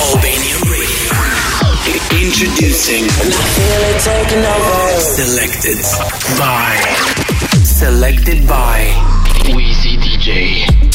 Albania Radio. Introducing. Selected by. Selected by. Wizii DJ.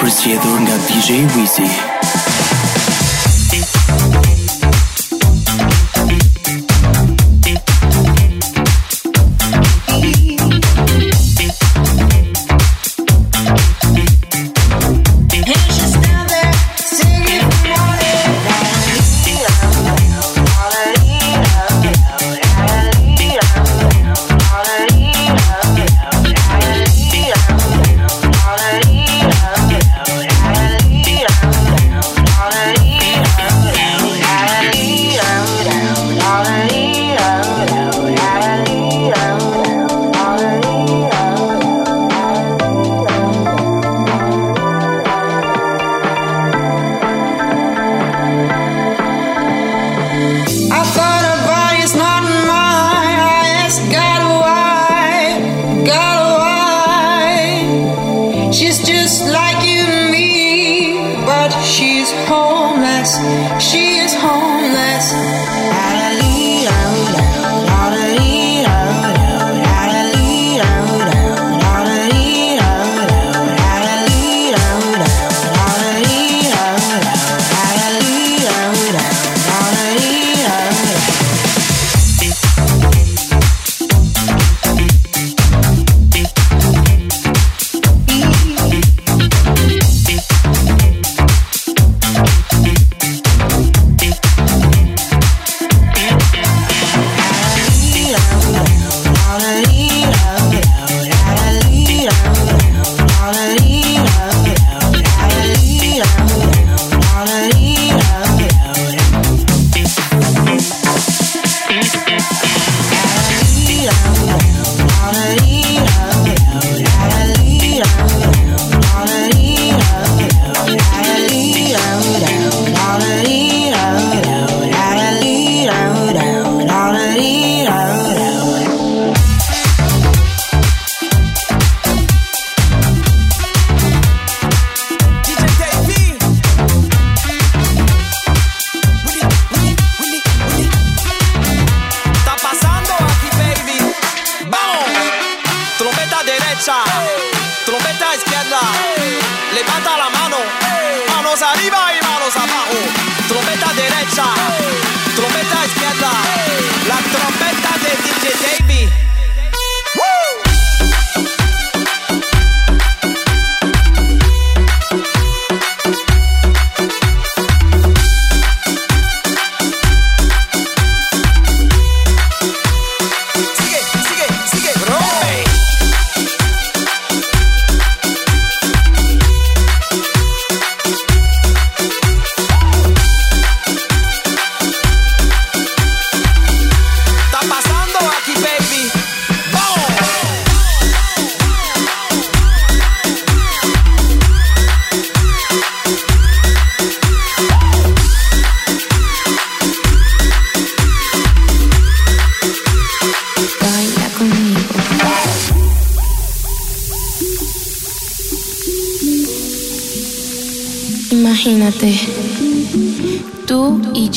Për nga DJ Wizi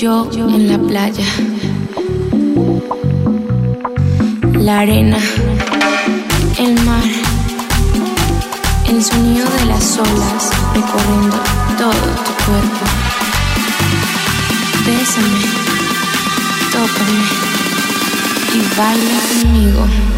yo en la playa. La arena, el mar, el sonido de las olas recorriendo todo tu cuerpo. Bésame, tócame y baila conmigo.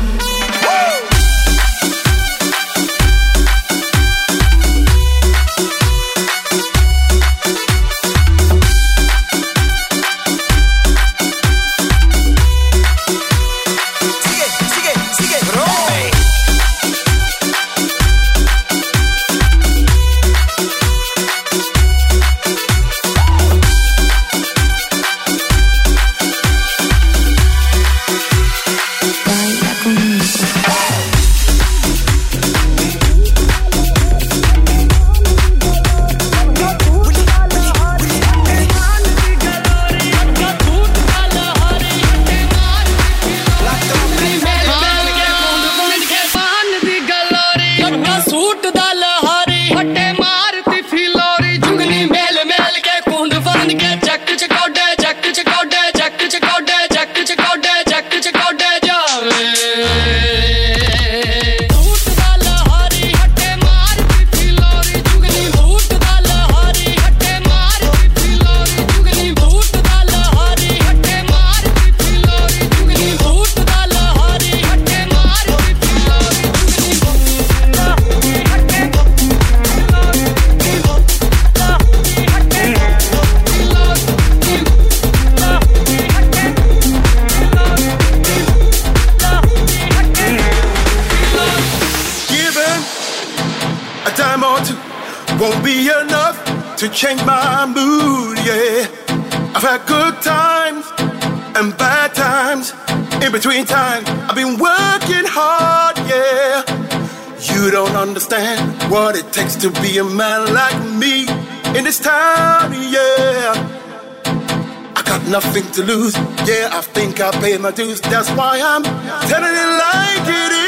to lose. Yeah, I think I paid my dues. That's why I'm telling it like it is.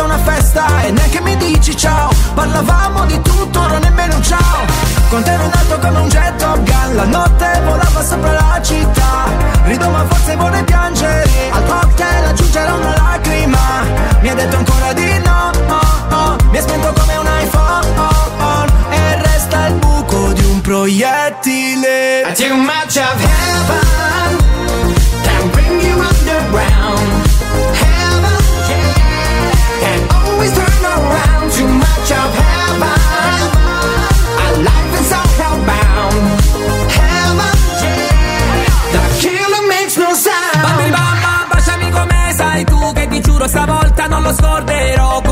c'è una festa e neanche mi dici ciao. Parlavamo di tutto, non nemmeno un ciao. Con te ero nato come un jet top gun La notte volava sopra la città. Rido ma forse vuole piangere. Al cocktail aggiungerò una lacrima. Mi ha detto ancora di no, oh, oh. Mi ha spento come un iPhone. Oh, oh. E resta il buco di un proiettile. I too much of heaven Can bring you underground. Hey.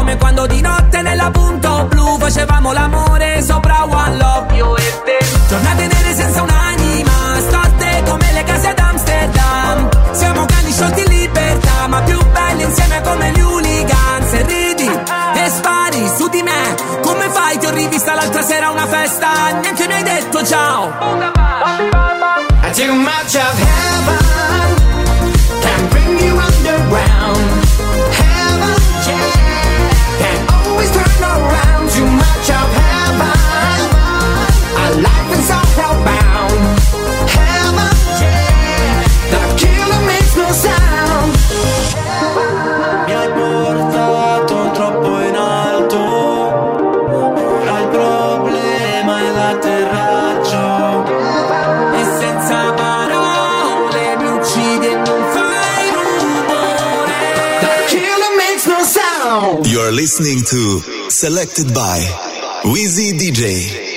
Come quando di notte nella punto blu facevamo l'amore sopra One Love. Io e te. Giornate nere senza un'anima Storte come le case ad Amsterdam Siamo cani sciolti in libertà Ma più belli insieme come gli hooligans. Se ridi e spari su di me Come fai? Ti ho rivista l'altra sera una festa Neanche mi hai detto ciao. I take a march of heaven Can bring you underground. listening to Selected by Wizii DJ.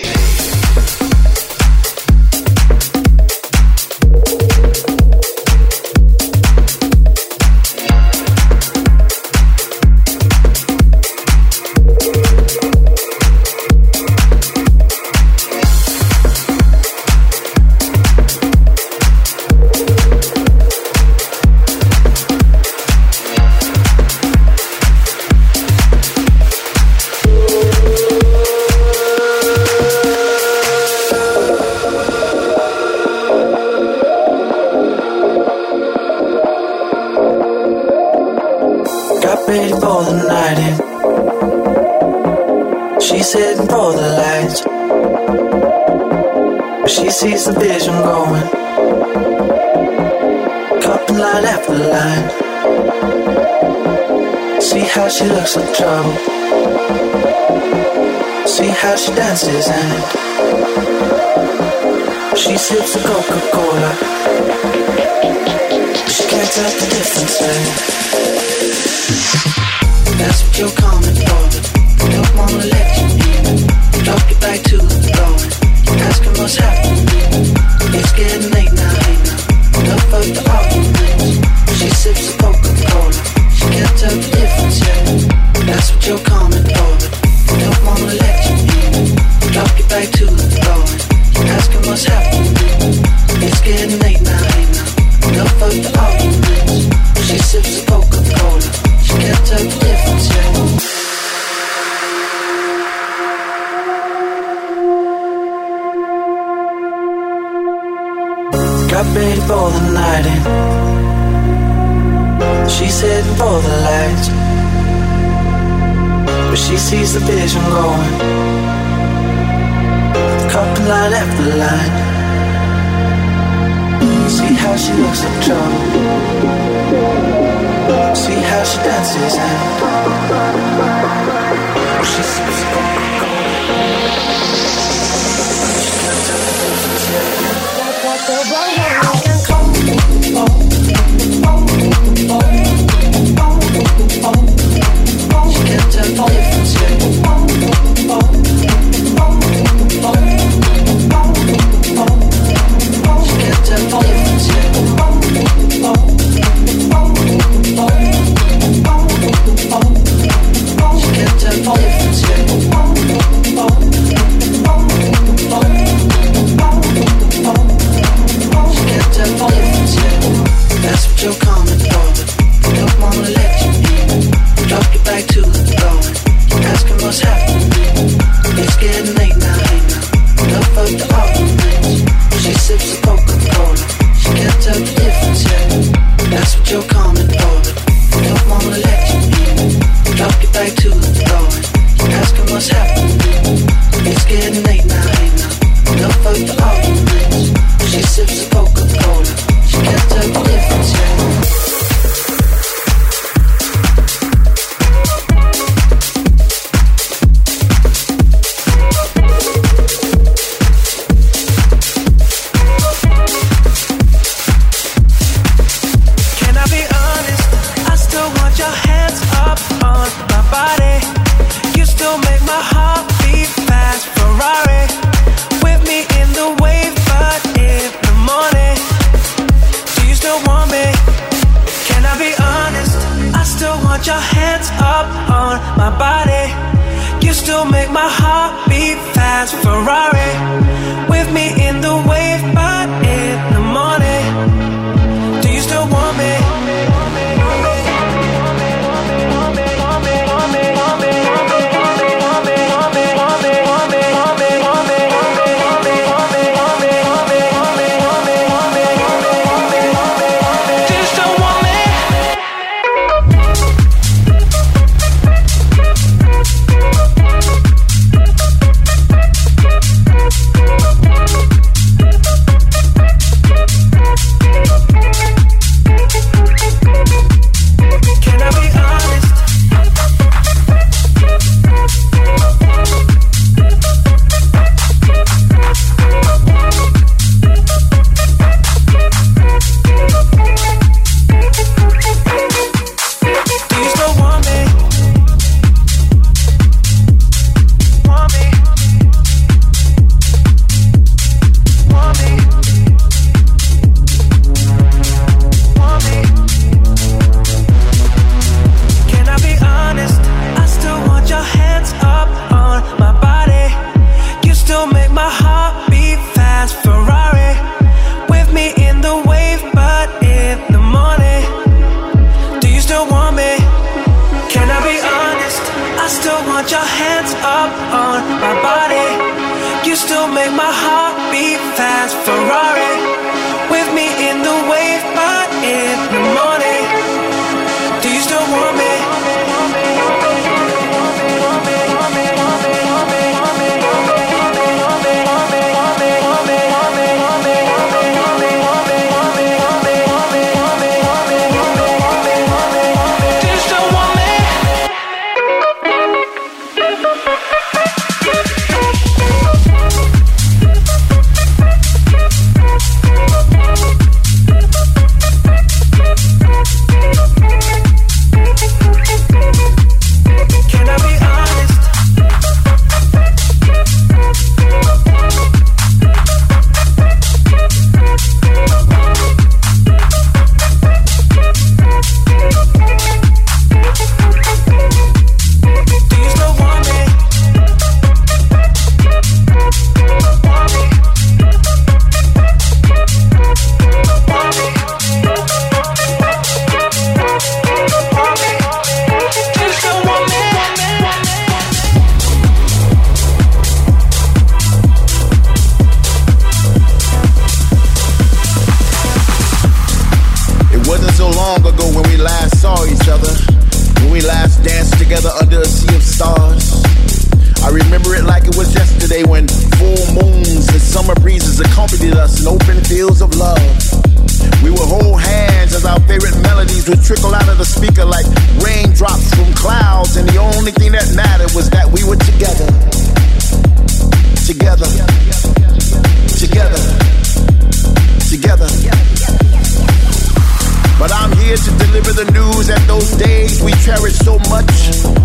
felt the difference, babe. Tales of love. We would hold hands as our favorite melodies would trickle out of the speaker like raindrops from clouds, and the only thing that mattered was that we were together. together. Together. Together. Together. But I'm here to deliver the news that those days we cherish so much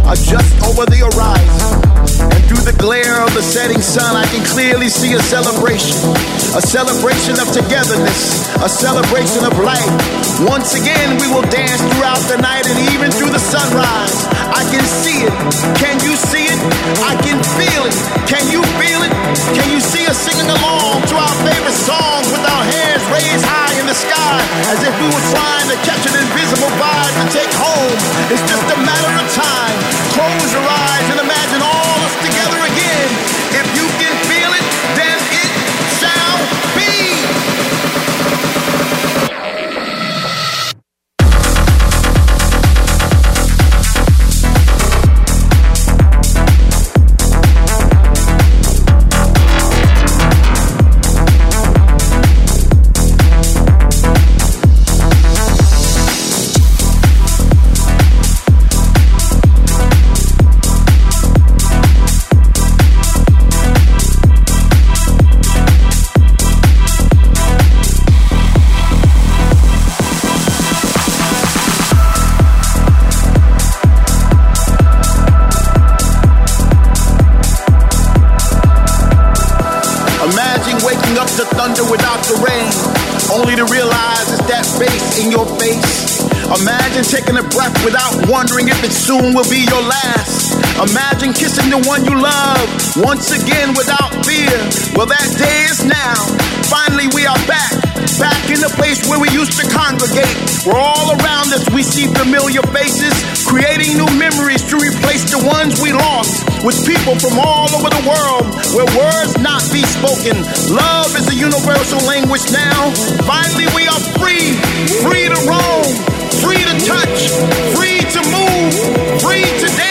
are just over the horizon. And through the glare of the setting sun, I can clearly see a celebration. A celebration of togetherness, a celebration of life. Once again, we will dance throughout the night and even through the sunrise. I can see it. Can you see it? I can feel it. Can you feel it? Can you see us singing along to our favorite songs with our hands raised high in the sky as if we were trying? to catch an invisible vibe to take home. It's just a matter of time. Close your eyes and imagine all without wondering if it soon will be your last. Imagine kissing the one you love once again without fear. Well, that day is now. Finally, we are back. Back in the place where we used to congregate. Where all around us we see familiar faces, creating new memories to replace the ones we lost. With people from all over the world, where words not be spoken. Love is a universal language now. Finally, we are free, free to roam, touch, free to move, free to dance,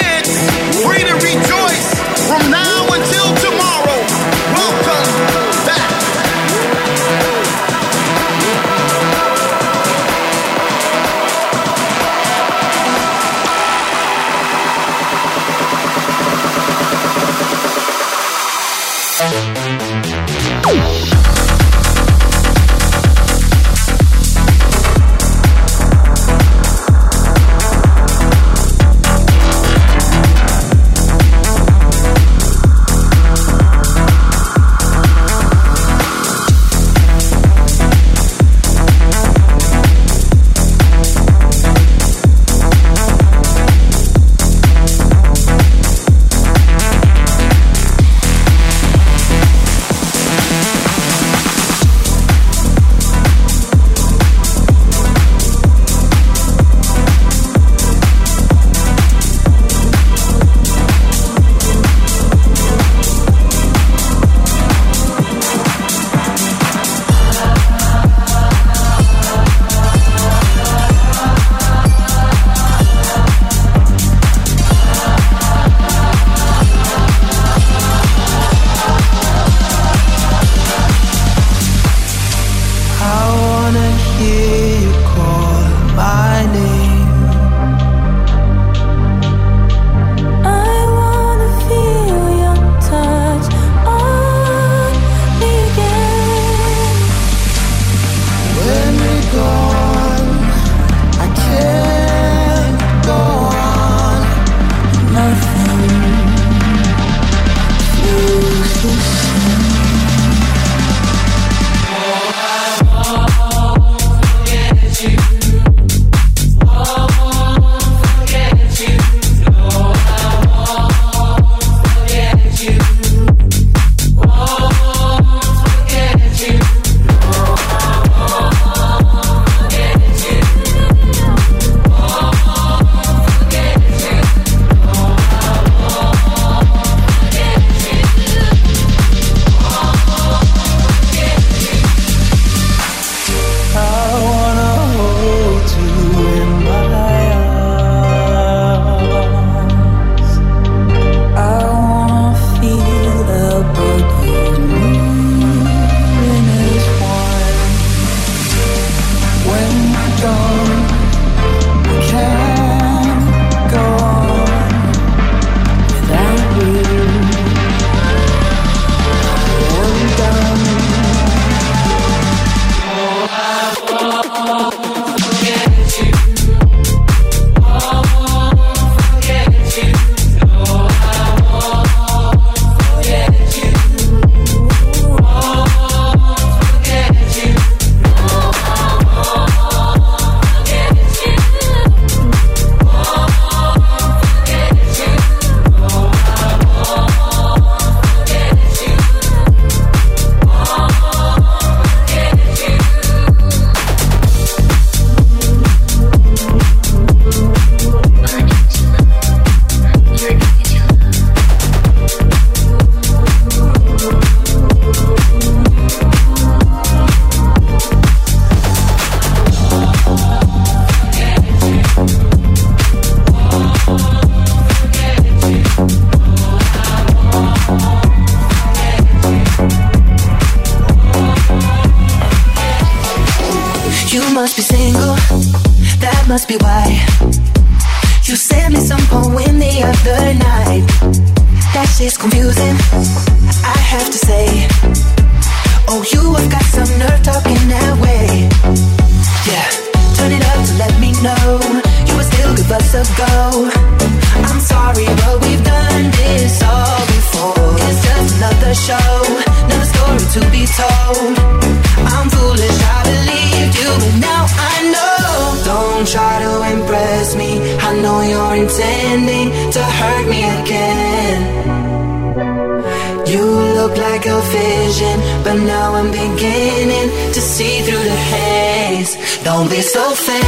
Be so fake.